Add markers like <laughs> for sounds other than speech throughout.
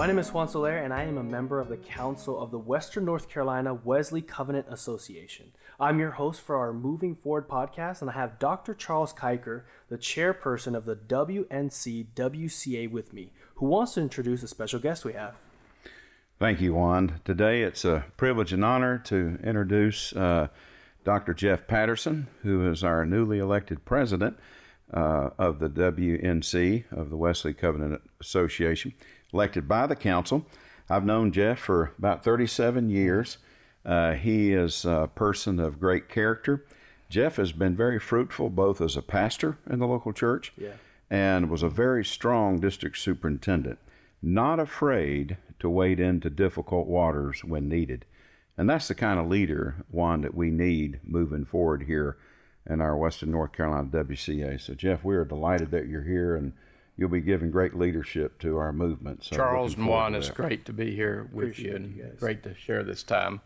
My name is Juan Soler, and I am a member of the Council of the Western North Carolina Wesley Covenant Association. I'm your host for our Moving Forward podcast, and I have Dr. Charles Kiker, the chairperson of the WNC WCA, with me, who wants to introduce a special guest we have. Thank you, Juan. Today it's a privilege and honor to introduce uh, Dr. Jeff Patterson, who is our newly elected president uh, of the WNC, of the Wesley Covenant Association elected by the council. I've known Jeff for about 37 years. Uh, he is a person of great character. Jeff has been very fruitful both as a pastor in the local church Yeah. and was a very strong district superintendent, not afraid to wade into difficult waters when needed. And that's the kind of leader, Juan, that we need moving forward here in our Western North Carolina WCA. So, Jeff, we are delighted that you're here and you'll be giving great leadership to our movement. So Charles looking and Juan, it's great to be here with Appreciate you and you great to share this time.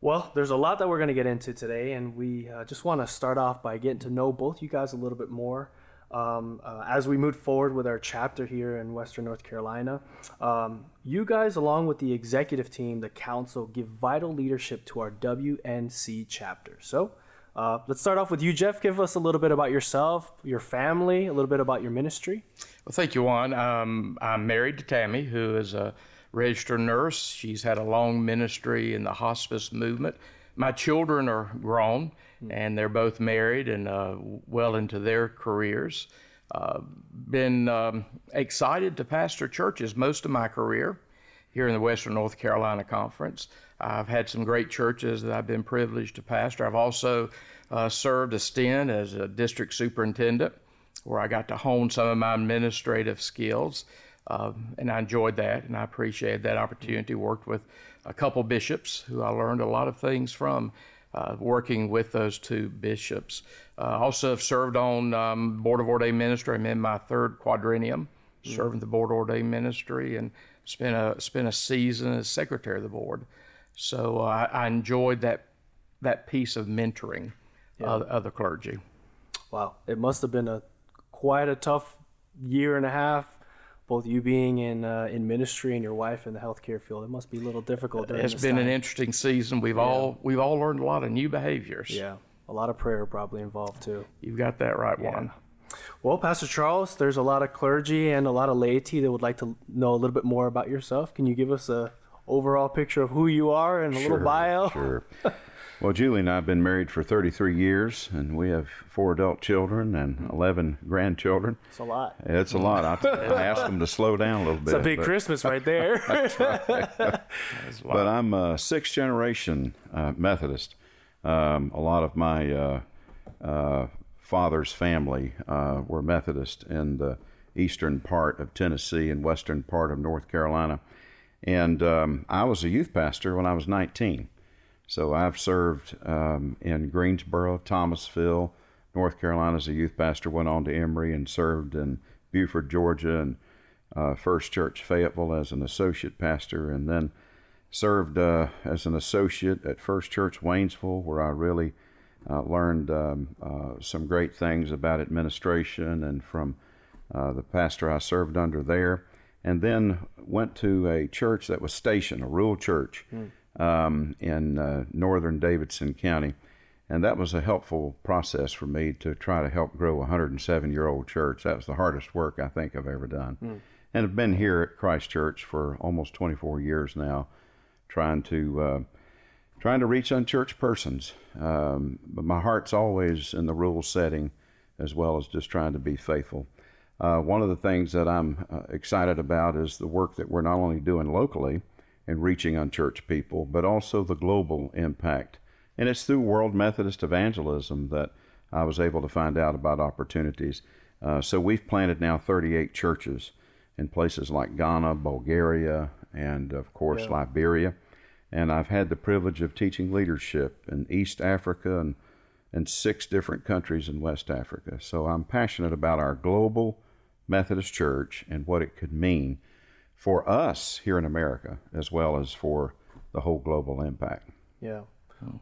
Well, there's a lot that we're going to get into today, and we uh, just want to start off by getting to know both you guys a little bit more. Um, uh, as we move forward with our chapter here in Western North Carolina, um, you guys, along with the executive team, the council, give vital leadership to our WNC chapter. So, uh, let's start off with you, Jeff. Give us a little bit about yourself, your family, a little bit about your ministry. Well, thank you, Juan. Um, I'm married to Tammy, who is a registered nurse. She's had a long ministry in the hospice movement. My children are grown, and they're both married and uh, well into their careers. Uh, been um, excited to pastor churches most of my career here in the Western North Carolina Conference. I've had some great churches that I've been privileged to pastor. I've also uh, served a stint as a district superintendent where I got to hone some of my administrative skills. Um, and I enjoyed that, and I appreciated that opportunity. Worked with a couple bishops who I learned a lot of things from, uh, working with those two bishops. Uh, also have served on um, Board of Ordained Ministry. I'm in my third quadrennium, serving the Board of Ordained Ministry, and spent a spent a season as secretary of the board. So uh, I, enjoyed that that piece of mentoring of, of the clergy. Wow, it must have been a quite a tough year and a half. Both you being in uh, in ministry and your wife in the healthcare field, it must be a little difficult. During It's been time. an interesting season. We've all we've all learned a lot of new behaviors. yeah, a lot of prayer probably involved too. You've got that right, Juan. Well, Pastor Charles, there's a lot of clergy and a lot of laity that would like to know a little bit more about yourself. Can you give us a overall picture of who you are and a little bio? Sure. <laughs> well, Julie and I have been married for 33 years, and we have four adult children and 11 grandchildren. It's a lot. It's a lot. I, I <laughs> asked them to slow down a little bit. It's a big but- Christmas right there. <laughs> But I'm a sixth generation uh, Methodist. Um, a lot of my uh, uh, father's family uh, were Methodist in the eastern part of Tennessee and western part of North Carolina. And um, I was a youth pastor when I was 19. So I've served um, in Greensboro, Thomasville, North Carolina as a youth pastor, went on to Emory and served in Buford, Georgia, and uh, First Church Fayetteville as an associate pastor, and then served uh, as an associate at First Church Waynesville, where I really uh, learned um, uh, some great things about administration and from uh, the pastor I served under there. And then went to a church that was stationed, a rural church um, in uh, northern Davidson County. And that was a helpful process for me to try to help grow a 107 year old church. That was the hardest work I think I've ever done. And I've been here at Christ Church for almost 24 years now, trying to uh, trying to reach unchurched persons. Um, but my heart's always in the rural setting, as well as just trying to be faithful. Uh, one of the things that I'm uh, excited about is the work that we're not only doing locally and reaching unchurched people, but also the global impact. And it's through World Methodist Evangelism that I was able to find out about opportunities. Uh, so we've planted now 38 churches in places like Ghana, Bulgaria, and of course Liberia. And I've had the privilege of teaching leadership in East Africa and, and six different countries in West Africa. So I'm passionate about our global Methodist Church and what it could mean for us here in America as well as for the whole global impact. Yeah.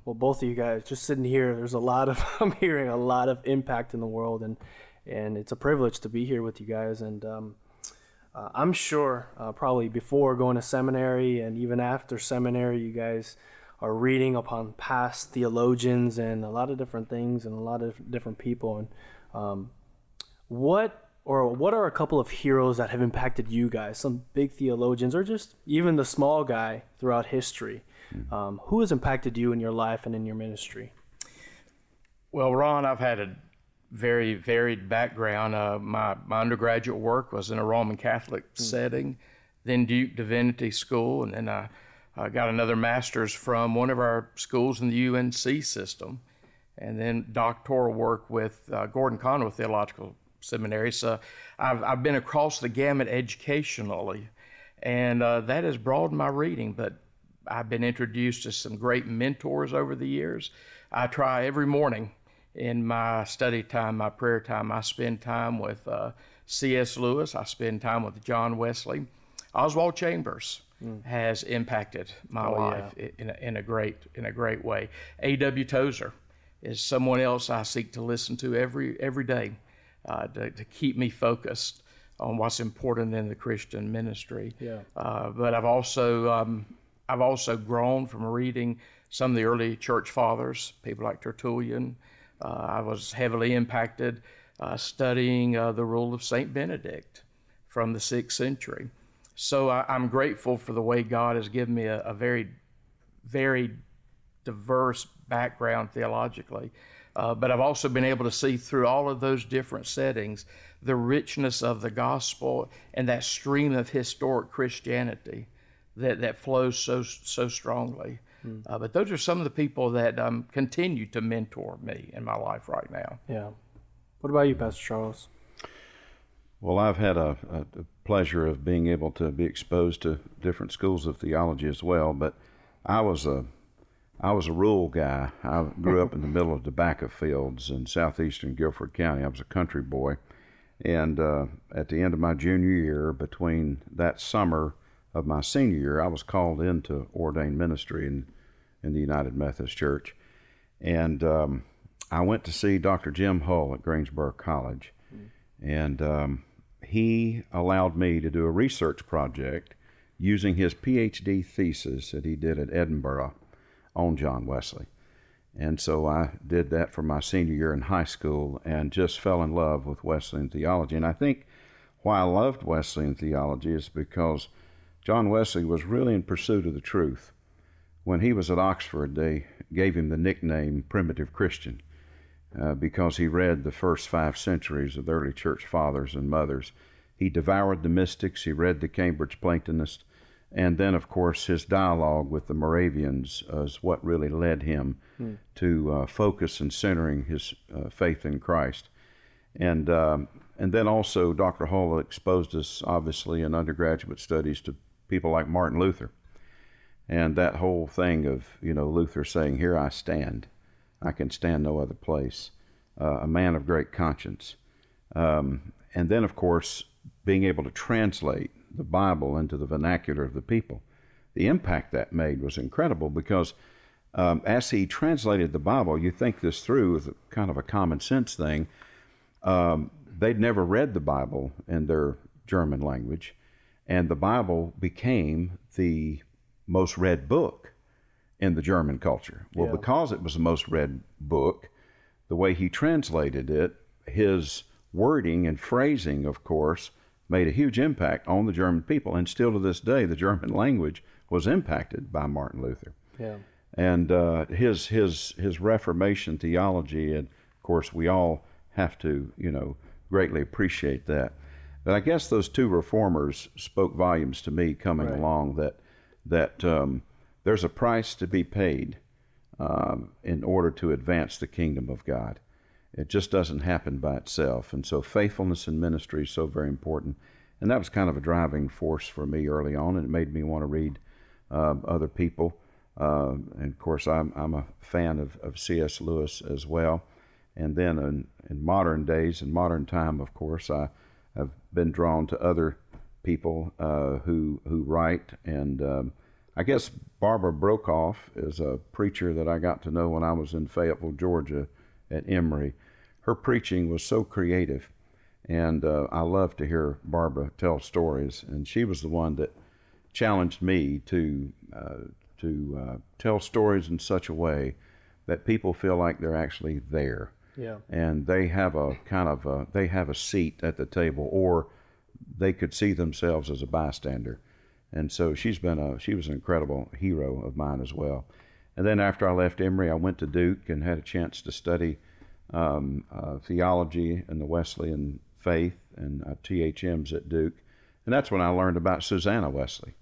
Well, both of you guys just sitting here, there's a lot of <laughs> I'm hearing a lot of impact in the world, and and it's a privilege to be here with you guys. And um, uh, I'm sure uh, probably before going to seminary and even after seminary, you guys are reading upon past theologians and a lot of different things and a lot of different people. And um, what or what are a couple of heroes that have impacted you guys? Some big theologians, or just even the small guy throughout history. Mm-hmm. Um, who has impacted you in your life and in your ministry? Well, Ron, I've had a very varied background. Uh, my, my undergraduate work was in a Roman Catholic mm-hmm. setting, then Duke Divinity School, and then I, I, got another master's from one of our schools in the UNC system, and then doctoral work with uh, Gordon Conwell Theological Seminary. So I've, I've been across the gamut educationally, and uh, that has broadened my reading. But I've been introduced to some great mentors over the years. I try every morning in my study time, my prayer time, I spend time with uh, C.S. Lewis, I spend time with John Wesley. Oswald Chambers mm. has impacted my oh, life yeah. in, a, in, a, great in a great way. A.W. Tozer is someone else I seek to listen to every every day uh, to, to, keep me focused on what's important in the Christian ministry. Yeah. Uh, but I've also um, I've also grown from reading some of the early church fathers, people like Tertullian. Uh, I was heavily impacted uh, studying uh, the rule of Saint Benedict from the sixth century. So I, am grateful for the way God has given me a, a very, very diverse background theologically. Uh, but I've also been able to see through all of those different settings the richness of the gospel and that stream of historic Christianity that, that flows so so strongly. Mm. Uh, but those are some of the people that um, continue to mentor me in my life right now. Yeah. What about you, Pastor Charles? Well, I've had a, a, a pleasure of being able to be exposed to different schools of theology as well, but I was a I was a rural guy. I grew up in the middle of tobacco fields in southeastern Guilford County. I was a country boy. And uh, at the end of my junior year, between that summer of my senior year, I was called into ordained ministry in, in the United Methodist Church. And um, I went to see Dr. Jim Hull at Greensboro College. And um, he allowed me to do a research project using his PhD thesis that he did at Edinburgh on John Wesley. And so I did that for my senior year in high school and just fell in love with Wesleyan theology. And I think why I loved Wesleyan theology is because John Wesley was really in pursuit of the truth. When he was at Oxford, they gave him the nickname Primitive Christian uh, because he read the first five centuries of the early church fathers and mothers. He devoured the mystics, he read the Cambridge Platonists, and then, of course, his dialogue with the Moravians is what really led him hmm. to uh, focus and centering his uh, faith in Christ. And um, and then also, Dr. Hull exposed us, obviously, in undergraduate studies to people like Martin Luther, and that whole thing of you know Luther saying, "Here I stand, I can stand no other place," uh, a man of great conscience. Um, and then, of course, being able to translate the Bible into the vernacular of the people. The impact that made was incredible because um, as he translated the Bible, you think this through as kind of a common sense thing. Um, they'd never read the Bible in their German language, and the Bible became the most read book in the German culture. Well, yeah. because it was the most read book, the way he translated it, his wording and phrasing, of course, made a huge impact on the German people, and still to this day, the German language was impacted by Martin Luther. Yeah. And uh, his his his Reformation theology, and of course, we all have to you know greatly appreciate that. But I guess those two reformers spoke volumes to me coming right. along that that um, there's a price to be paid um, in order to advance the kingdom of God. It just doesn't happen by itself. And so faithfulness in ministry is so very important. And that was kind of a driving force for me early on, and it made me want to read uh, other people. Uh, and of course, I'm, I'm a fan of, of C.S. Lewis as well. And then in, in modern days, in modern time, of course, I have been drawn to other people uh, who who write. And um, I guess Barbara Brokhoff is a preacher that I got to know when I was in Fayetteville, Georgia, at Emory her preaching was so creative And uh, I love to hear Barbara tell stories, and she was the one that challenged me to uh, to uh, tell stories in such a way that people feel like they're actually there. Yeah. And they have a kind of a, they have a seat at the table, or they could see themselves as a bystander. And so she's been a she was an incredible hero of mine as well. And then after I left Emory, I went to Duke and had a chance to study um, uh, theology and the Wesleyan faith and uh, THMs at Duke. And that's when I learned about Susanna Wesley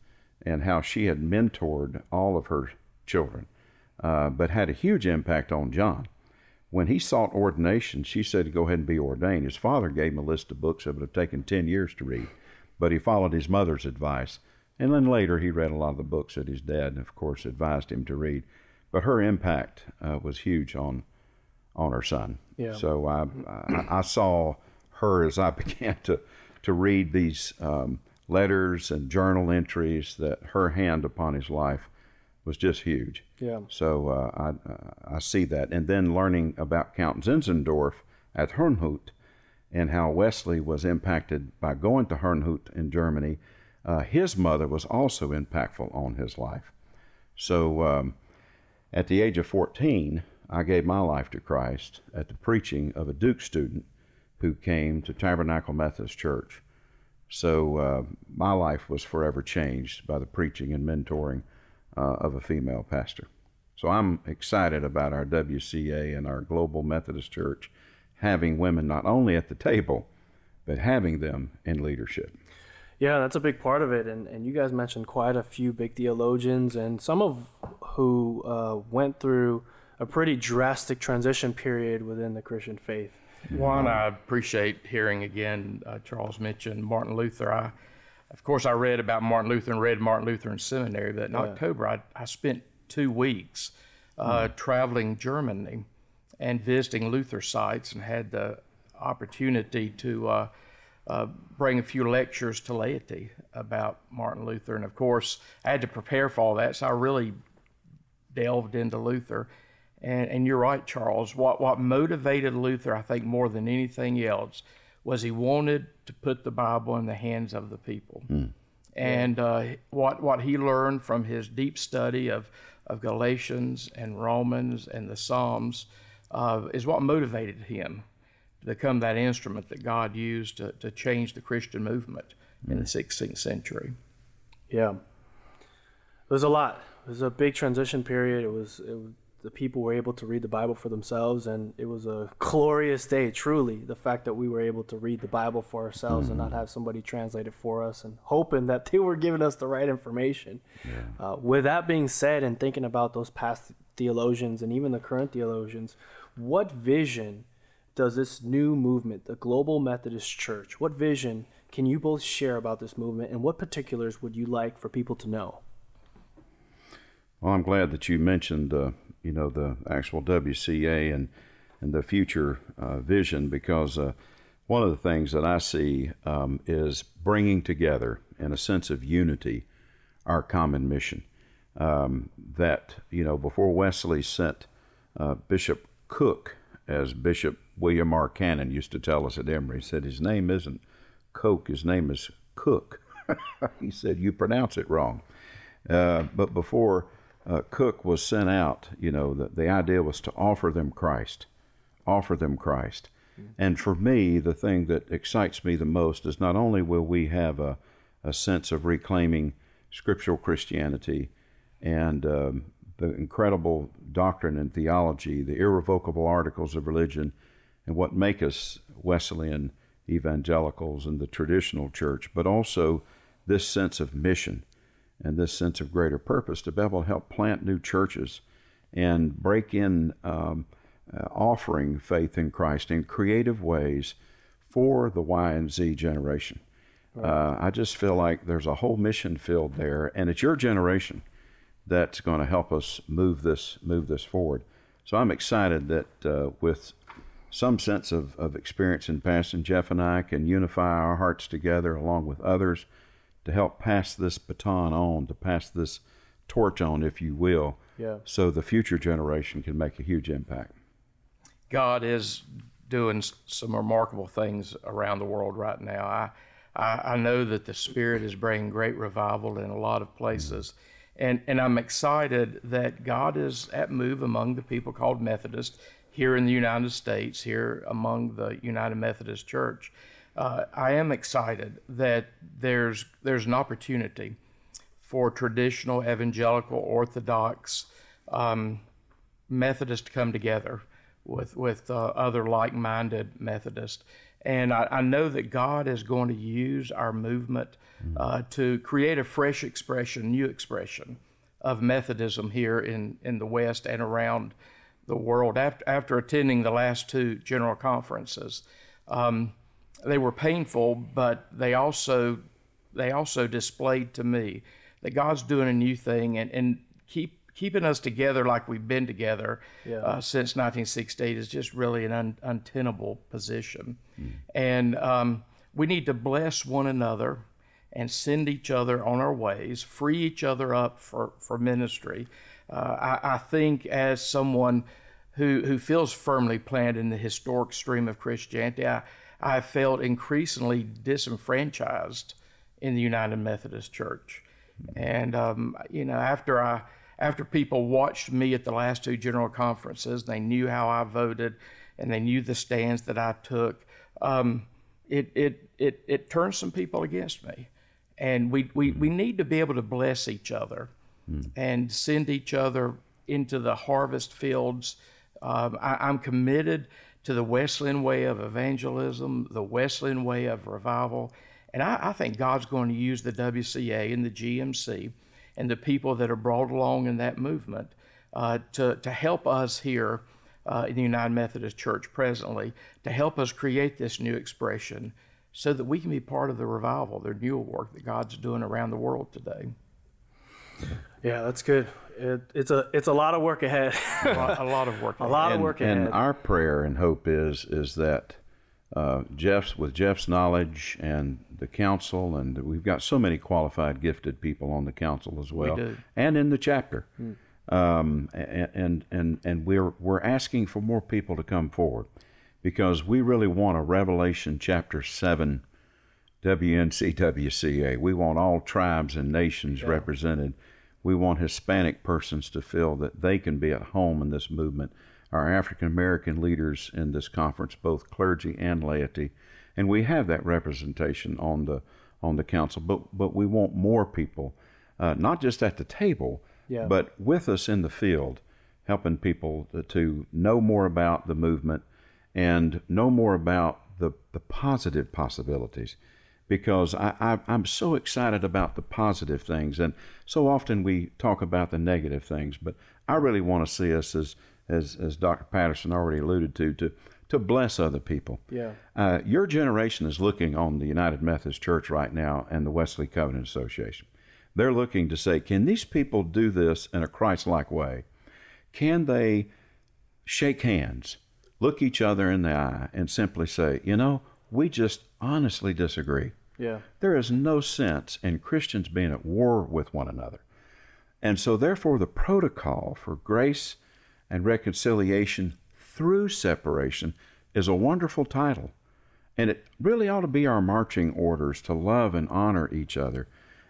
and how she had mentored all of her children, uh, but had a huge impact on John. When he sought ordination, she said to go ahead and be ordained. His father gave him a list of books that would have taken 10 years to read, but he followed his mother's advice. And then later, he read a lot of the books that his dad, of course, advised him to read. But her impact uh, was huge on on her son. Yeah. So I, I, I saw her as I <laughs> began to to read these um, letters and journal entries that her hand upon his life was just huge. Yeah. So uh, I uh, I see that, and then learning about Count Zinzendorf at Herrnhut, and how Wesley was impacted by going to Herrnhut in Germany. Uh, his mother was also impactful on his life. So um, at the age of 14, I gave my life to Christ at the preaching of a Duke student who came to Tabernacle Methodist Church. So uh, my life was forever changed by the preaching and mentoring uh, of a female pastor. So I'm excited about our WCA and our Global Methodist Church having women not only at the table, but having them in leadership. Yeah, that's a big part of it. And, and you guys mentioned quite a few big theologians, and some of who uh, went through a pretty drastic transition period within the Christian faith. Juan, I appreciate hearing again uh, Charles mention Martin Luther. I, of course, I read about Martin Luther and read Martin Luther in seminary, but in yeah. October I, I spent two weeks uh, mm. traveling Germany and visiting Luther sites and had the opportunity to uh, uh, bring a few lectures to laity about Martin Luther. And of course, I had to prepare for all that, so I really delved into Luther. And, and you're right, Charles. What, what motivated Luther, I think, more than anything else, was he wanted to put the Bible in the hands of the people. Mm. And uh, what, what he learned from his deep study of, of Galatians and Romans and the Psalms uh, is what motivated him to become that instrument that God used to, to change the Christian movement mm. in the 16th century. Yeah. There's a lot. It was a big transition period. It was, it was the people were able to read the Bible for themselves, and it was a glorious day, truly. The fact that we were able to read the Bible for ourselves mm-hmm. and not mm. have somebody translate it for us, and hoping that <laughs> they were giving us the right information. Yeah. Uh, with that being said, and thinking about those past theologians and even the current theologians, what vision does this new movement, the Global Methodist Church, what vision can you both share about this movement, and what particulars would you like for people to know? Well, I'm glad that you mentioned uh, you know the actual WCA and and the future uh, vision because uh, one of the things that I see um, is bringing together in a sense of unity our common mission. Um, that you know before Wesley sent uh, Bishop Cook, as Bishop William R. Cannon used to tell us at Emory, said his name isn't Coke, his name is Cook. <laughs> he said you pronounce it wrong. Uh, but before uh, Cook was sent out, you know, the, the idea was to offer them Christ, offer them Christ. Mm-hmm. And for me, the thing that excites me the most is not only will we have a, a sense of reclaiming scriptural Christianity and um, the incredible doctrine and theology, the irrevocable articles of religion, and what make us Wesleyan evangelicals and the traditional church, but also this sense of mission and this sense of greater purpose to be able to help plant new churches and break in um, uh, offering faith in Christ in creative ways for the Y and Z generation. Right. Uh, I just feel like there's a whole mission field there, and it's your generation that's going to help us move this move this forward. So I'm excited that uh, with some sense of, of experience in passing, Jeff and I can unify our hearts together along with others to help pass this baton on, to pass this torch on, if you will, yeah. so the future generation can make a huge impact. God is doing some remarkable things around the world right now. I, I, I know that the Spirit is bringing great revival in a lot of places. And, and I'm excited that God is at move among the people called Methodist here in the United States, here among the United Methodist Church. Uh, I am excited that there's there's an opportunity for traditional evangelical Orthodox um, Methodists to come together with with uh, other like-minded Methodists and I, I, know that God is going to use our movement uh, to create a fresh expression, new expression of Methodism here in, in the West and around the world. After, after attending the last two general conferences, um, they were painful, but they also they also displayed to me that God's doing a new thing and, and keep keeping us together like we've been together yeah. uh, since 1968 is just really an un- untenable position. Mm. And um, we need to bless one another and send each other on our ways, free each other up for, for ministry. Uh, I, I, think as someone who, who feels firmly planted in the historic stream of Christianity, I, I felt increasingly disenfranchised in the United Methodist Church. And, um, you know, after I after people watched me at the last two general conferences, they knew how I voted and they knew the stands that I took. Um, it, it, it, it turned some people against me. And we, we, we need to be able to bless each other mm. and send each other into the harvest fields. Um, I, I'm committed to the Wesleyan way of evangelism, the Wesleyan way of revival. And I, I think God's going to use the WCA and the GMC and the people that are brought along in that movement uh, to, to help us here uh, in the United Methodist Church presently, to help us create this new expression so that we can be part of the revival, the renewal work that God's doing around the world today. Yeah, that's good. It, it's a it's a lot of work ahead. a, lot, a, lot, of work. <laughs> a lot of work ahead. And our prayer and hope is is that uh, Jeff's with Jeff's knowledge and the council, and we've got so many qualified, gifted people on the council as well, and in the chapter. Hmm. Um, and and and we're we're asking for more people to come forward because we really want a Revelation chapter seven WNCWCA. We want all tribes and nations yeah. represented. We want Hispanic persons to feel that they can be at home in this movement. Our African American leaders in this conference, both clergy and laity, and we have that representation on the on the council. But but we want more people, uh, not just at the table, yeah. but with us in the field, helping people to, to know more about the movement and know more about the the positive possibilities. Because I, I, I'm so excited about the positive things, and so often we talk about the negative things. But I really want to see us as as as Dr. Patterson already alluded to, to to bless other people. Yeah. Uh, your generation is looking on the United Methodist Church right now and the Wesley Covenant Association. They're looking to say, can these people do this in a Christ like way? Can they shake hands, look each other in the eye, and simply say, you know, we just honestly disagree? Yeah. There is no sense in Christians being at war with one another. And so, therefore, the protocol for grace and reconciliation through separation is a wonderful title. And it really ought to be our marching orders to love and honor each other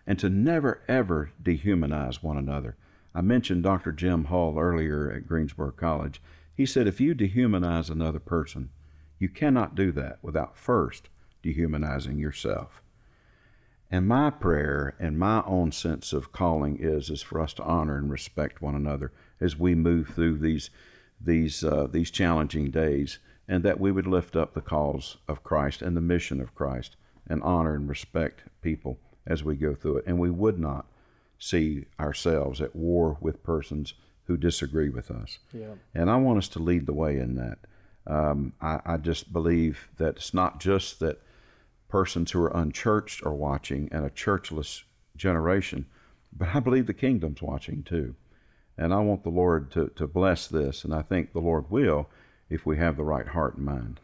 and to never, ever dehumanize one another. I mentioned Dr. Jim Hall earlier at Greensboro College. He said if you dehumanize another person, you cannot do that without first dehumanizing yourself. And my prayer and my own sense of calling is is for us to honor and respect one another as we move through these these uh, these challenging days, and that we would lift up the cause of Christ and the mission of Christ, and honor and respect people as we go through it, and we would not see ourselves at war with persons who disagree with us. Yeah. And I want us to lead the way in that. Um, I, I just believe that it's not just that persons who are unchurched are watching and a churchless generation, but I believe the kingdom's watching too. And I want the Lord to, to bless this, and I think the Lord will if we have the right heart and mind.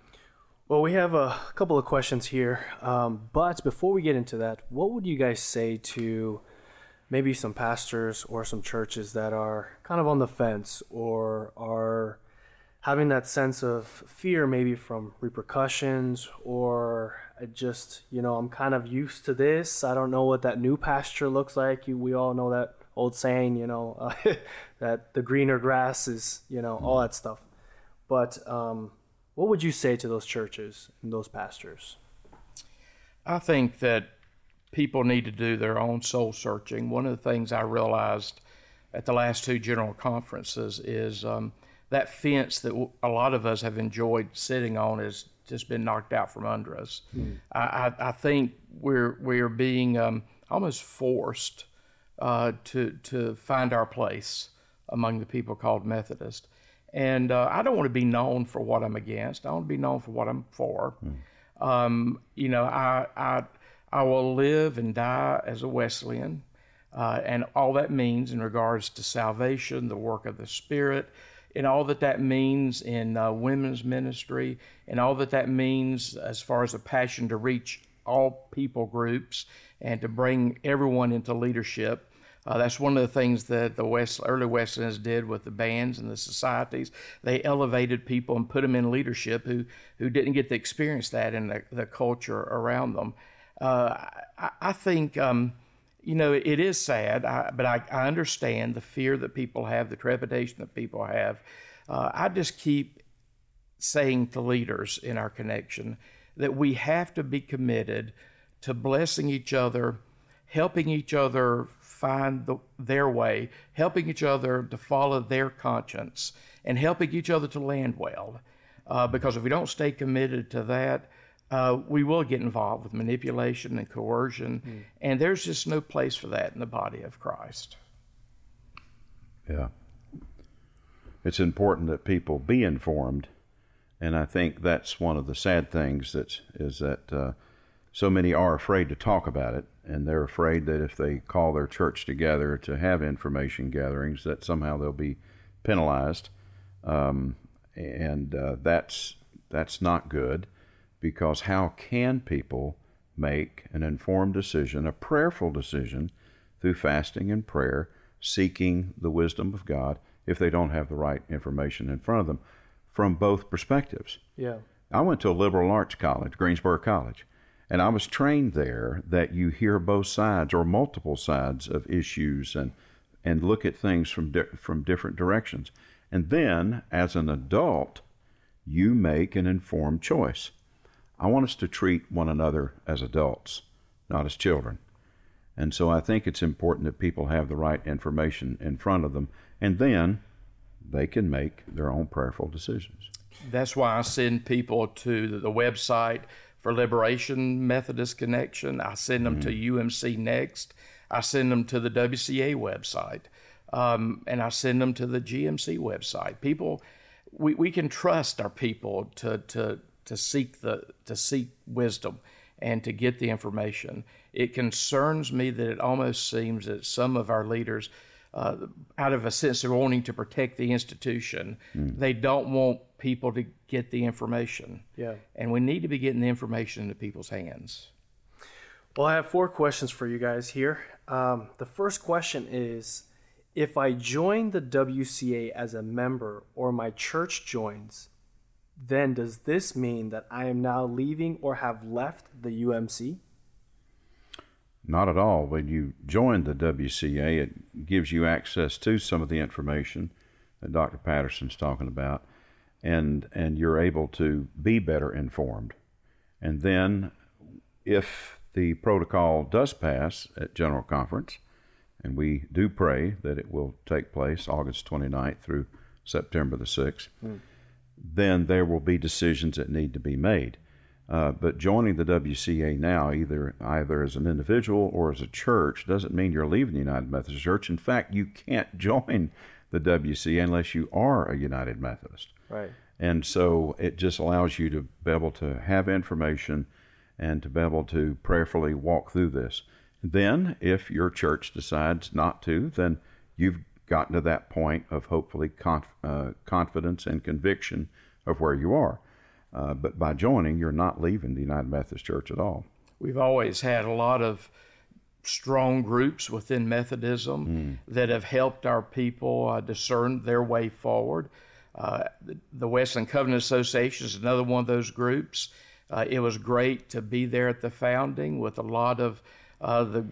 Well, we have a couple of questions here, um, but before we get into that, what would you guys say to maybe some pastors or some churches that are kind of on the fence or are having that sense of fear maybe from repercussions or just you know i'm kind of used to this. I don't know what that new pasture looks like. You, we all know that old saying you know uh, <laughs> that the greener grass is you know all that stuff. But um, what would you say to those churches and those pastors? I think that people need to do their own soul searching. One of the things i realized at the last two general conferences is um, that fence that a lot of us have enjoyed sitting on has just been knocked out from under us. Mm. I, I, think we're we're being um, almost forced uh, to to find our place among the people called Methodist. And uh, I don't want to be known for what I'm against. I want to be known for what I'm for. Mm. Um, you know, I, I I will live and die as a Wesleyan, uh, and all that means in regards to salvation, the work of the Spirit, and all that that means in uh, women's ministry, and all that that means as far as a passion to reach all people groups and to bring everyone into leadership. Uh, that's one of the things that the West, early Wesleyans did with the bands and the societies. They elevated people and put them in leadership who, who didn't get to experience that in the, the culture around them. Uh, I, I, think um, you know, it is sad, I, but I, I, understand the fear that people have, the trepidation that people have. Uh, I just keep saying to leaders in our connection that we have to be committed to blessing each other, helping each other find the, their way, helping each other to follow their conscience, and helping each other to land well. Uh, because if we don't stay committed to that, uh, we will get involved with manipulation and coercion, mm. and there's just no place for that in the body of Christ. Yeah. It's important that people be informed, and I think that's one of the sad things that is that uh, so many are afraid to talk about it, and they're afraid that if they call their church together to have information gatherings, that somehow they'll be penalized, um, and uh, that's that's not good because how can people make an informed decision, a prayerful decision, through fasting and prayer, seeking the wisdom of God if they don't have the right information in front of them from both perspectives? Yeah. I went to a liberal arts college, Greensboro College, and I was trained there that you hear both sides or multiple sides of issues and and look at things from di- from different directions. And then as an adult, you make an informed choice. I want us to treat one another as adults, not as children. And so I think it's important that people have the right information in front of them, and then they can make their own prayerful decisions. That's why I send people to the website for Liberation Methodist Connection. I send them mm-hmm. to UMC Next. I send them to the WCA website. Um, and I send them to the GMC website. People, we, we can trust our people to, to, to seek the to seek wisdom and to get the information. It concerns me that it almost seems that some of our leaders, uh, out of a sense of wanting to protect the institution, mm. they don't want people to get the information. Yeah. And we need to be getting the information into people's hands. Well, I have four questions for you guys here. Um, the first question is if I join the WCA as a member or my church joins, then does this mean that I am now leaving or have left the UMC? Not at all. When you join the WCA, it gives you access to some of the information that Dr. Patterson's talking about, and and you're able to be better informed. And then, if the protocol does pass at General Conference, and we do pray that it will take place August 29th through September the 6th. Mm then there will be decisions that need to be made. Uh, but joining the WCA now, either either as an individual or as a church, doesn't mean you're leaving the United Methodist Church. In fact, you can't <laughs> join the WCA unless you are a United Methodist. Right. And so it just allows you to be able to have information and to be able to prayerfully walk through this. Then, if your church decides not to, then you've gotten to that point of hopefully conf- uh, confidence and conviction of where you are. Uh, but by joining, you're not leaving the United Methodist Church at all. We've always had a lot of strong groups within Methodism mm. that have helped our people uh, discern their way forward. Uh, the, Wesleyan Covenant Association is another one of those groups. Uh, it was great to be there at the founding with a lot of uh, the,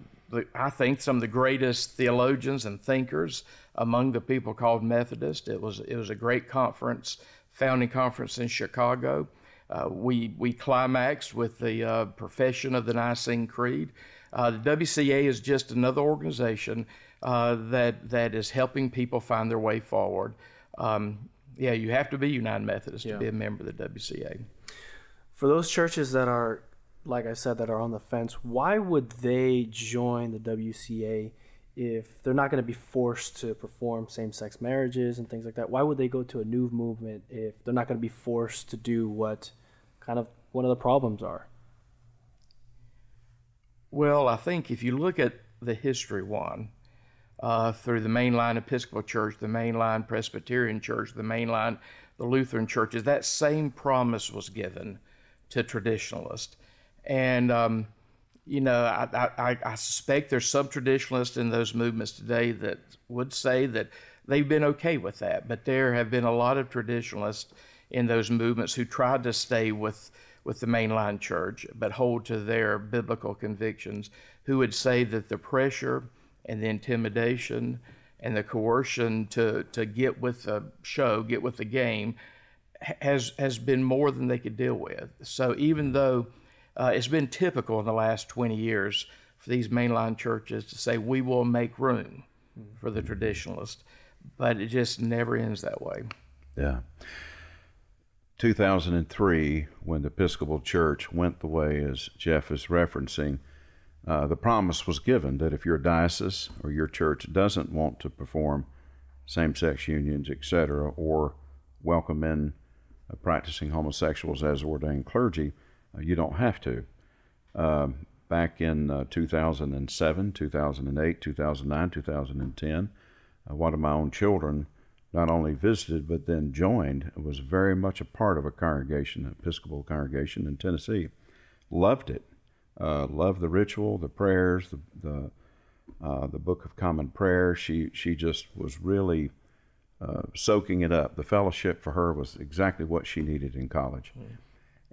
I think, some of the greatest theologians and thinkers among the people called Methodist. It was it was a great conference, founding conference in Chicago. Uh, we we climaxed with the uh, profession of the Nicene Creed. Uh, the WCA is just another organization uh, that that is helping people find their way forward. Um, yeah, you have to be United Methodist yeah. to be a member of the WCA. For those churches that are, like I said, that are on the fence, why would they join the WCA if they're not going to be forced to perform same-sex marriages and things like that? Why would they go to a new movement if they're not going to be forced to do what kind of Juan of the problems are? Well, I think if you look at the history one, uh, through the mainline Episcopal Church, the mainline Presbyterian Church, the mainline the Lutheran churches, that same promise was given to traditionalists. And, um, you know, I, I, I, suspect there's some traditionalists in those movements today that would say that they've been okay with that. But there have been a lot of traditionalists in those movements who tried to stay with, with the mainline church, but hold to their biblical convictions, who would say that the pressure and the intimidation and the coercion to, to get with the show, get with the game, has has been more than they could deal with. So even though uh, it's been typical in the last 20 years for these mainline churches to say we will make room for the traditionalist, but it just never ends that way. Yeah. 2003, when the Episcopal Church went the way as Jeff is referencing, uh, the promise was given that if your diocese or your church doesn't want to perform same sex unions, etc., or welcome in uh, practicing homosexuals as ordained clergy, you don't have to. Um, back in uh, 2007, 2008, 2009, 2010, uh, one of my own children not only visited but then joined, was very much a part of a congregation, an Episcopal congregation in Tennessee. Loved it uh, loved the ritual, the prayers, the the, uh, the Book of Common Prayer. She she just was really uh, soaking it up. The fellowship for her was exactly what she needed in college. Mm.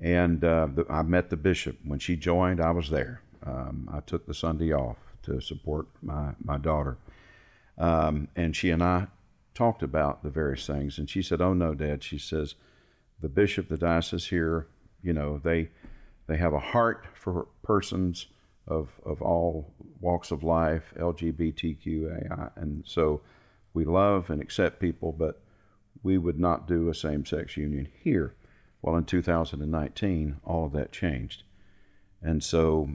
And uh, the, I met the bishop when she joined. I was there. Um, I took the Sunday off to support my my daughter, um, and she and I talked about the various things. And she said, "Oh no, Dad," she says, "the bishop, the diocese here, you know, they." They have a heart for persons of, of all walks of life, LGBTQAI. And so we love and accept people, but we would not do a same sex union here. Well, in 2019, all of that changed. And so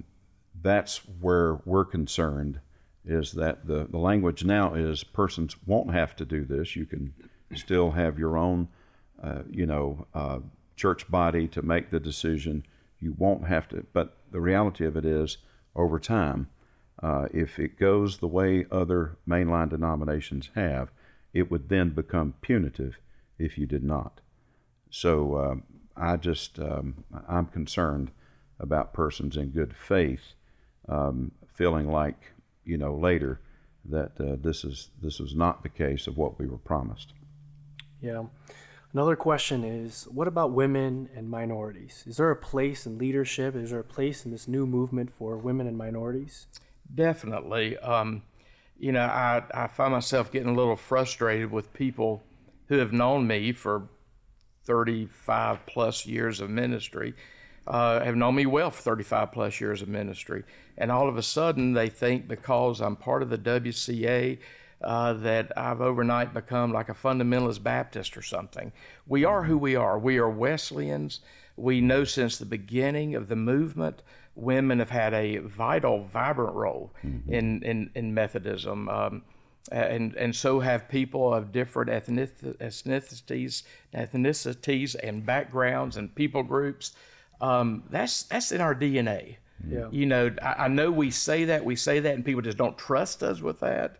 that's where we're concerned is that the, the language now is persons won't have to do this. You can still have your own, uh, you know, uh, church body to make the decision you won't have to. But the reality of it is, over time, uh, if it goes the way other mainline denominations have, it would then become punitive if you did not. So uh, I just um, I'm concerned about persons in good faith um, feeling like you know later that uh, this is this is not the case of what we were promised. Yeah. Another question is what about women and minorities? Is there a place in leadership? Is there a place in this new movement for women and minorities? Definitely. Um, you know, I, I find myself getting a little frustrated with people who have known me for 35 plus years of ministry, uh, have known me well for 35 plus years of ministry. And all of a sudden, they think because I'm part of the WCA, uh, that I've overnight become like a fundamentalist Baptist or something. We are who we are. We are Wesleyans. We know since the beginning of the movement, women have had a vital, vibrant role mm-hmm. in, in, in Methodism. Um, and and so have people of different ethnicities, ethnicities and backgrounds and people groups. Um, that's that's in our DNA. Yeah. You know, I, I, know we say that we say that, and people just don't trust us with that.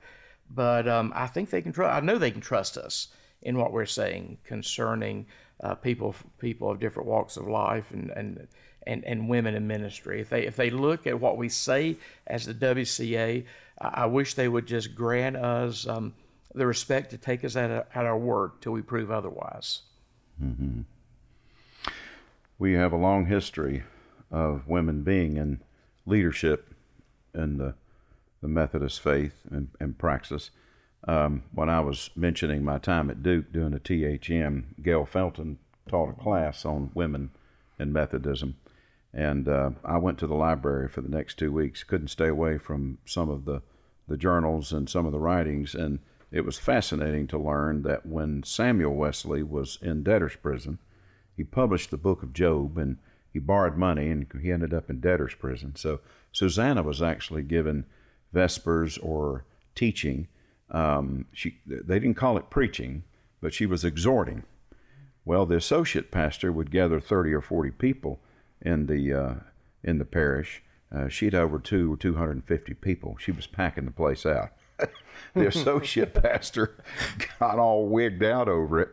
But um, I think they can trust. I know they can trust us in what we're saying concerning uh, people people of different walks of life and, and and and women in ministry. If they if they look at what we say as the WCA, I, wish they would just grant us um, the respect to take us at, at our word till we prove otherwise. Mm-hmm. We have a long history of women being in leadership in the, the Methodist faith and, and praxis. Um, when I was mentioning my time at Duke doing a THM, Gayle Felton taught a class on women in Methodism. And uh, I went to the library for the next two weeks. Couldn't stay away from some of the, the journals and some of the writings. And it was fascinating to learn that when Samuel Wesley was in debtor's prison, he published the book of Job and he borrowed money and he ended up in debtor's prison. So Susanna was actually given vespers or teaching. Um, she, they didn't call it preaching, but she was exhorting. Well, the associate pastor would gather 30 or 40 people in the uh, in the parish. Uh, she had over two or 250 people. She was packing the place out. <laughs> the associate <laughs> pastor got all wigged out over it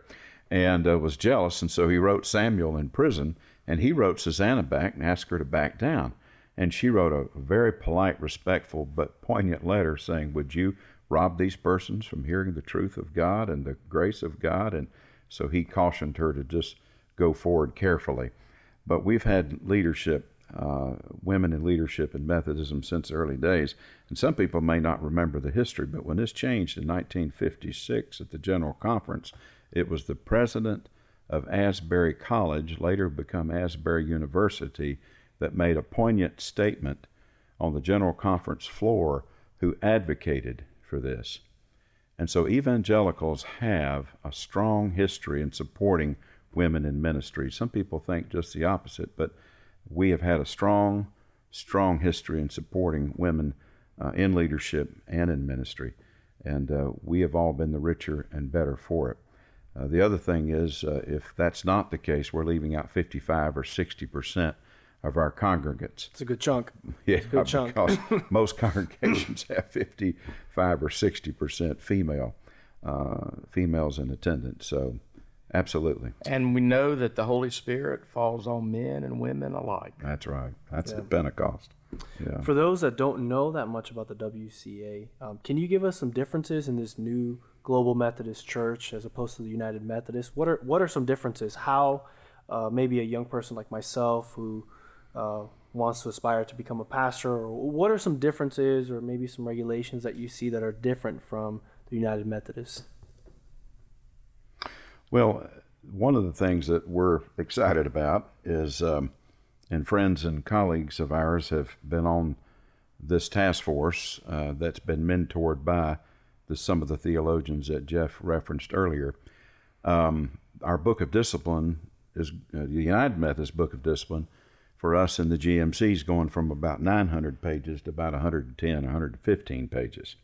and uh, was jealous, and so he wrote Samuel in prison, and he wrote Susanna back and asked her to back down. And she wrote a very polite, respectful, but poignant letter saying, Would you rob these persons from hearing the truth of God and the grace of God? And so he cautioned her to just go forward carefully. But we've had leadership, uh, women in leadership in Methodism since early days. And some people may not remember the history, but when this changed in 1956 at the General Conference, it was the president of Asbury College, later become Asbury University, that made a poignant statement on the General Conference floor who advocated for this. And so evangelicals have a strong history in supporting women in ministry. Some people think just the opposite, but we have had a strong, strong history in supporting women uh, in leadership and in ministry. And uh, we have all been the richer and better for it. Uh, the other thing is, uh, if that's not the case, we're leaving out 55 or 60 percent of our congregants. It's a good chunk. Yeah, good chunk. because most congregations have 55 or 60 percent female uh, females in attendance. So Absolutely. And we know that the Holy Spirit falls on men and women alike. That's right. That's yeah. the Pentecost. Yeah. For those that don't know that much about the WCA, um, can you give us some differences in this new Global Methodist Church as opposed to the United Methodist? What are what are some differences? How uh, maybe a young person like myself who uh, wants to aspire to become a pastor, or what are some differences, or maybe some regulations that you see that are different from the United Methodist? Well, one of the things that we're excited about is, um, and friends and colleagues of ours have been on this task force uh, that's been mentored by the, some of the theologians that Jeff referenced earlier. Um, our book of discipline is uh, the United Methodist Book of Discipline for us in the GMC is going from about 900 pages to about 110, 115 pages.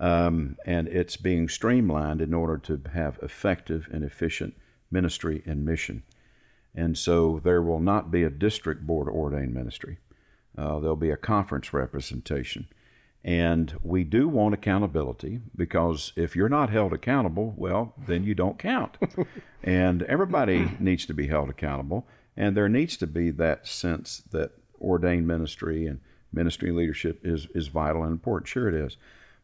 Um, and it's being streamlined in order to have effective and efficient ministry and mission. And so there will not be a district board ordained ministry. Uh, there'll be a conference representation. And we do want accountability because if you're not held accountable, well, then you don't count. <laughs> and everybody needs to be held accountable. And there needs to be that sense that ordained ministry and ministry leadership is, is vital and important. Sure, it is.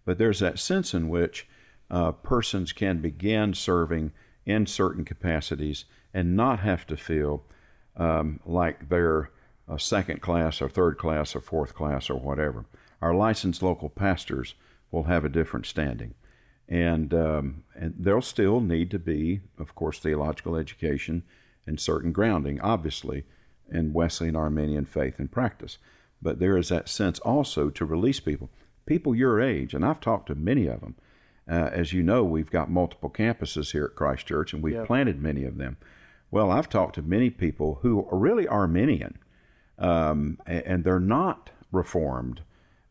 But there's that sense in which uh, persons can begin serving in certain capacities and not have to feel um, like they're a second class or third class or fourth class or whatever. Our licensed local pastors will have a different standing. And, um, and there'll still need to be, of course, theological education and certain grounding, obviously, in Wesleyan Arminian faith and practice. But there is that sense also to release people people your age, and I've talked to many of them. Uh, as you know, we've got multiple campuses here at Christ Church, and we've yep. planted many of them. Well, I've talked to many people who are really Arminian, um, and they're not Reformed,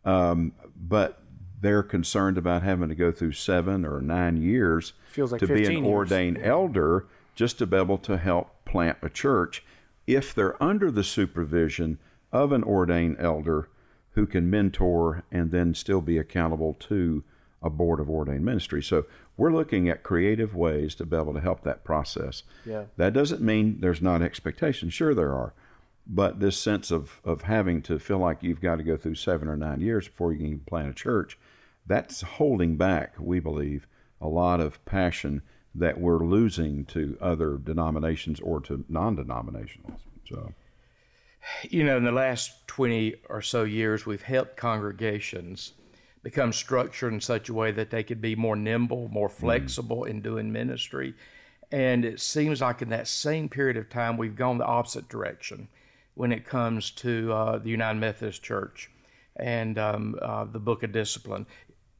um, but they're concerned about having to go through seven or nine years like to be an years. ordained elder just to be able to help plant a church if they're under the supervision of an ordained elder who can mentor and then still be accountable to a board of ordained ministry. So we're looking at creative ways to be able to help that process. Yeah. That doesn't mean there's not expectations. Sure, there are. But this sense of, of having to feel like you've got to go through seven or nine years before you can even plant a church, that's holding back, we believe, a lot of passion that we're losing to other denominations or to non-denominationals. So, you know, in the last 20 or so years, we've helped congregations become structured in such a way that they could be more nimble, more mm-hmm. flexible mm. in doing ministry. And it seems like in that same period of time, we've gone the opposite direction when it comes to uh, the United Methodist Church and um, uh, the Book of Discipline.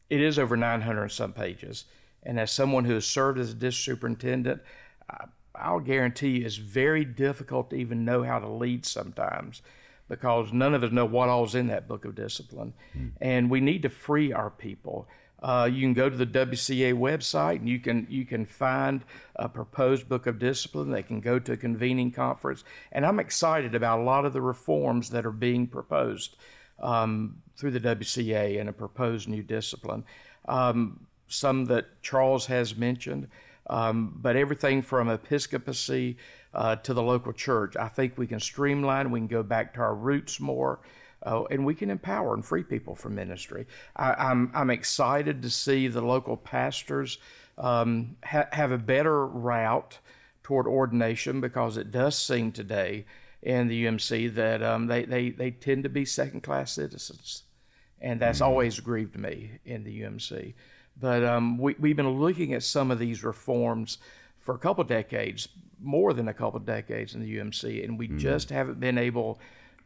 It is over 900 and some pages. And as someone who has served as a district superintendent, I'll guarantee you it's very difficult to even know how to lead sometimes because none of us know what all's in that book of discipline. Mm. And we need to free our people. Uh, you can go to the WCA website and you can you can find a proposed book of discipline. They can go to a convening conference, and I'm excited about a lot of the reforms that are being proposed um, through the WCA and a proposed new discipline. Um, some that Charles has mentioned, um, but everything from episcopacy uh, to the local church, I think we can streamline. We can go back to our roots more. Uh, and we can empower and free people from ministry. I, am I'm, I'm excited to see the local pastors um, ha- have a better route toward ordination because it does seem today in the UMC that um, they, they, they tend to be second class citizens. And that's mm-hmm. always grieved me in the UMC. But um, we, we've been looking at some of these reforms for a couple decades, more than a couple decades in the UMC, and we mm-hmm. just haven't been able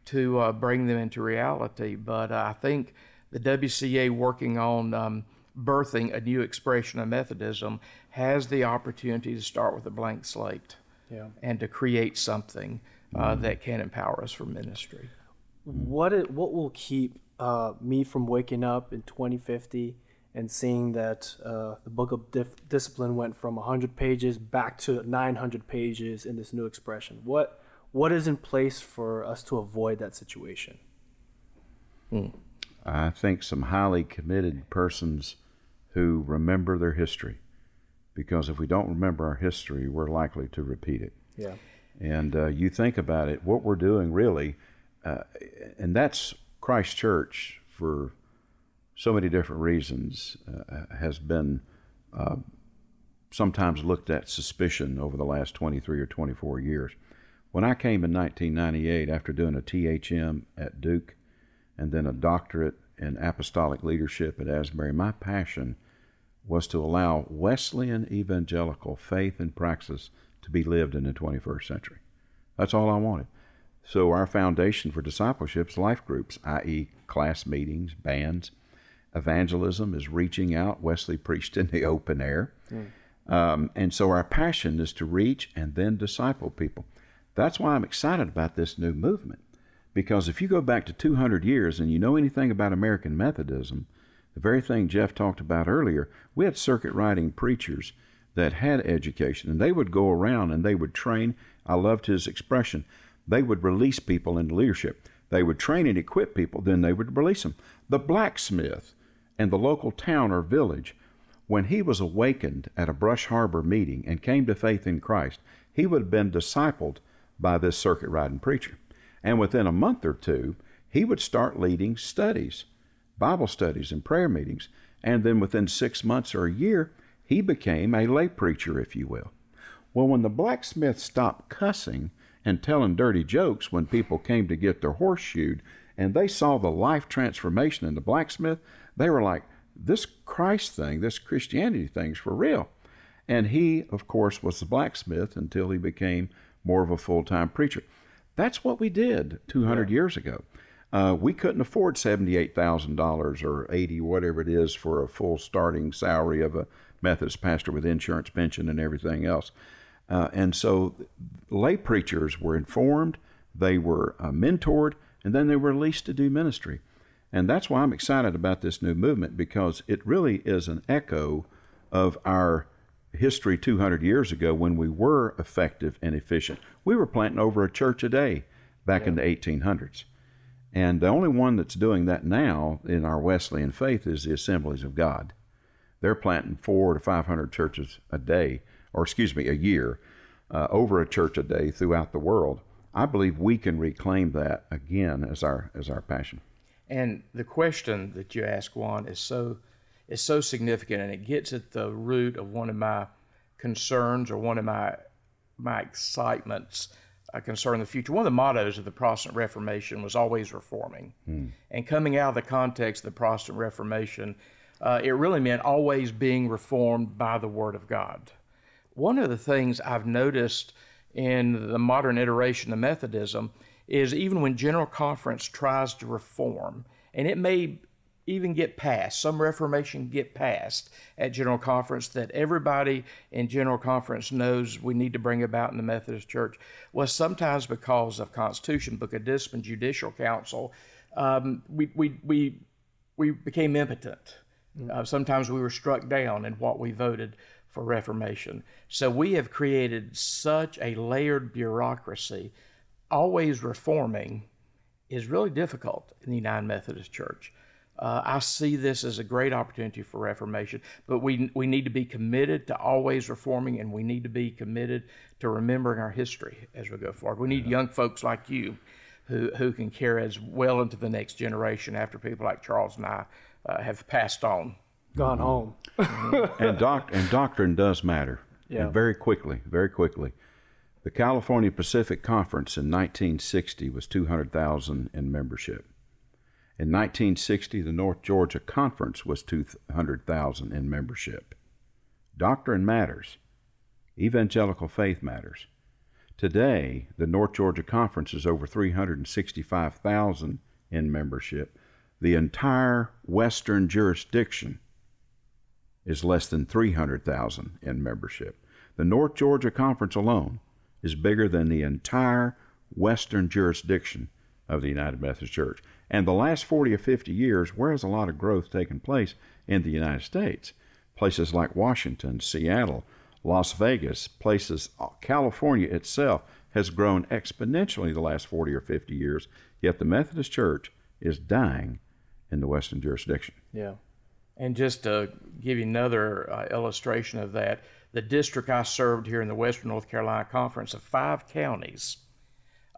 to uh, bring them into reality. But uh, I think the WCA working on um, birthing a new expression of Methodism has the opportunity to start with a blank slate yeah. and to create something uh, mm-hmm. that can empower us for ministry. What it, what will keep uh, me from waking up in 2050 and seeing that uh, the book of Dif- discipline went from 100 pages back to 900 pages in this new expression. What what is in place for us to avoid that situation? Hmm. i think some highly committed persons who remember their history because if we don't remember our history we're likely to repeat it. Yeah. And uh, you think about it what we're doing really uh, and that's christ church for so many different reasons, uh, has been uh, sometimes looked at suspicion over the last 23 or 24 years. When I came in 1998 after doing a THM at Duke and then a doctorate in apostolic leadership at Asbury, my passion was to allow Wesleyan evangelical faith and praxis to be lived in the 21st century. That's all I wanted. So, our foundation for discipleship is life groups, i.e., class meetings, bands, evangelism is reaching out. Wesley preached in the <laughs> open air. Mm. Um, and so our passion is to reach and then disciple people. That's why I'm excited about this new movement. Because if you go back to 200 years and you know anything about American Methodism, the very thing Jeff talked about earlier, we had circuit riding preachers that had education, and they would go around and they would train. I loved his expression. They would release people into leadership. They would train and equip people, then they would release them. The blacksmith and the local town or village, when he was awakened at a Brush Arbor meeting and came to faith in Christ, he would have been discipled by this circuit riding preacher. And within a month or two, he would start leading studies, Bible studies, and prayer meetings. And then within six months or a year, he became a lay preacher, if you will. Well, when the blacksmith stopped cussing and telling dirty jokes when people came to get their horse shoed, and they saw the life transformation in the blacksmith, they were like, this Christ thing, this Christianity thing's for real. And he, of course, was the blacksmith until he became more of a full time preacher. That's what we did 200 yeah. years ago. Uh, we couldn't afford $78,000 or 80 whatever it is for a full starting salary of a Methodist pastor with insurance, pension, and everything else. Uh, and so lay preachers were informed, they were uh, mentored, and then they were released to do ministry. And that's why I'm excited about this new movement because it really is an echo of our history 200 years ago when we were effective and efficient. We were planting over a church a day back yeah. in the 1800s. And the only one that's doing that now in our Wesleyan faith is the Assemblies of God. They're planting four to 500 churches a day, or excuse me, a year, uh, over a church a day throughout the world. I believe we can reclaim that again as our as our passion. And the question that you ask, Juan, is so is so significant and it gets at the root of one of my concerns or one of my my excitements uh, concerning the future. One of the mottos of the Protestant Reformation was always reforming. Hmm. And coming out of the context of the Protestant Reformation, uh, it really meant always being reformed by the Word of God. One of the things I've noticed in the modern iteration of Methodism is even when General Conference tries to reform, and it may even get passed, some reformation get passed at General Conference that everybody in General Conference knows we need to bring about in the Methodist Church was sometimes because of Constitution, Book of Discipline, Judicial Council. Um, we, we, we, we became impotent. Mm. Uh, sometimes we were struck down in what we voted for Reformation. So we have created such a layered bureaucracy. Always reforming is really difficult in the United Methodist Church. Uh, I see this as a great opportunity for reformation, but we, we need to be committed to always reforming and we need to be committed to remembering our history as we go forward. We need yeah. young folks like you who, who can carry us well into the next generation after people like Charles and I uh, have passed on. Gone home. <laughs> and, doc, and doctrine does matter. Yeah. And very quickly, very quickly. The California Pacific Conference in 1960 was 200,000 in membership. In 1960, the North Georgia Conference was 200,000 in membership. Doctrine matters. Evangelical faith matters. Today, the North Georgia Conference is over 365,000 in membership. The entire Western jurisdiction is less than 300,000 in membership. The North Georgia Conference alone is bigger than the entire Western jurisdiction of the United Methodist Church. And the last 40 or 50 years, where has a lot of growth taken place in the United States? Places like Washington, Seattle, Las Vegas, places, uh, California itself has grown exponentially the last 40 or 50 years, yet the Methodist Church is dying in the Western jurisdiction. Yeah. And just to give you another uh, illustration of that, the district I served here in the Western North Carolina Conference of five counties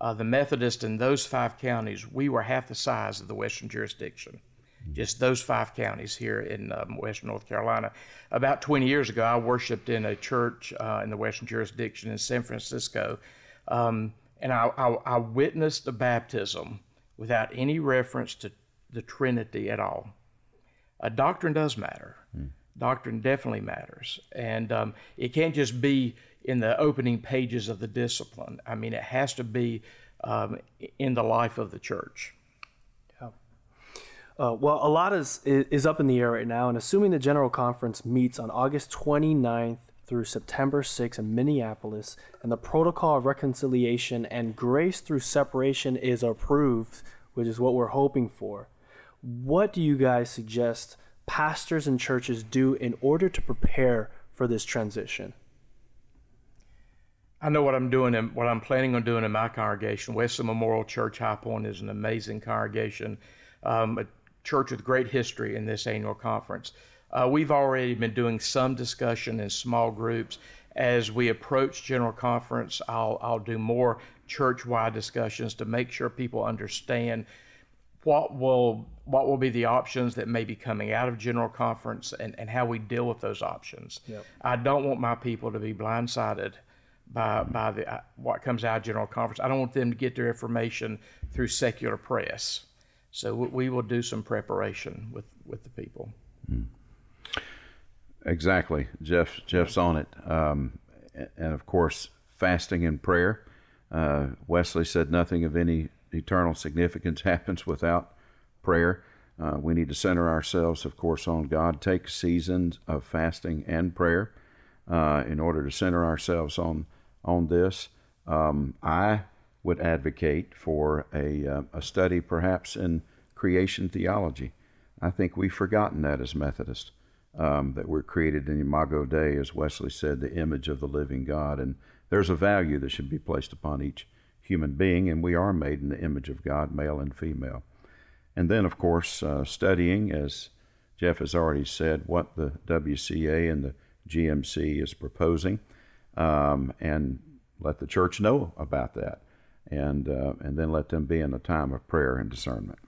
uh, the Methodist in those five counties, we were half the size of the Western jurisdiction. Just those five counties here in um, Western North Carolina. About 20 years ago, I worshiped in a church uh, in the Western jurisdiction in San Francisco, um, and I, I, I witnessed a baptism without any reference to the Trinity at all. A doctrine does matter. Doctrine definitely matters, and um, it can't just be in the opening pages of the discipline. I mean, it has to be um, in the life of the church. Yeah. Uh, well, a lot is, is up in the air right now, and assuming the General Conference meets on August 29th through September 6th in Minneapolis, and the protocol of reconciliation and grace through separation is approved, which is what we're hoping for. What do you guys suggest pastors and churches do in order to prepare for this transition? I know what I'm doing and what I'm planning on doing in my congregation. Wesley Memorial Church High Point is an amazing congregation, um, a church with great history in this annual conference. Uh, we've already been doing some discussion in small groups. As we approach General Conference, I'll, I'll do more church wide discussions to make sure people understand what will what will be the options that may be coming out of general conference and, and how we deal with those options. Yep. I don't want my people to be blindsided by by the uh, what comes out of General Conference. I don't want them to get their information through secular press. So we will do some preparation with with the people. Mm. Exactly, Jeff. Jeff's on it, um, and of course, fasting and prayer. Uh, Wesley said nothing of any eternal significance <laughs> happens without prayer. Uh, we need to center ourselves, of course, on God. Take seasons of fasting and prayer uh, in order to center ourselves on on this. Um, I would advocate for a, uh, a study perhaps in creation theology. I think we've forgotten that as Methodists, um, that we're created in Imago Dei, as Wesley said, the image of the living God. And there's a value that should be placed upon each human being, and we are made in the image of God, male and female. And then, of course, uh, studying, as Jeff has already said, what the WCA and the GMC is proposing um, and let the church know about that, and uh, and then let them be in a time of prayer and discernment.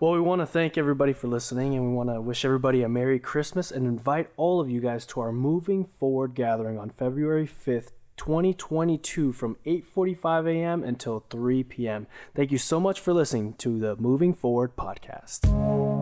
Well, we want to thank everybody for listening, and we want to wish everybody a Merry Christmas and invite all of you guys to our Moving Forward gathering on February 5th, 2022 from 8:45 a.m. until 3 p.m. Thank you so much for listening to the Moving Forward podcast.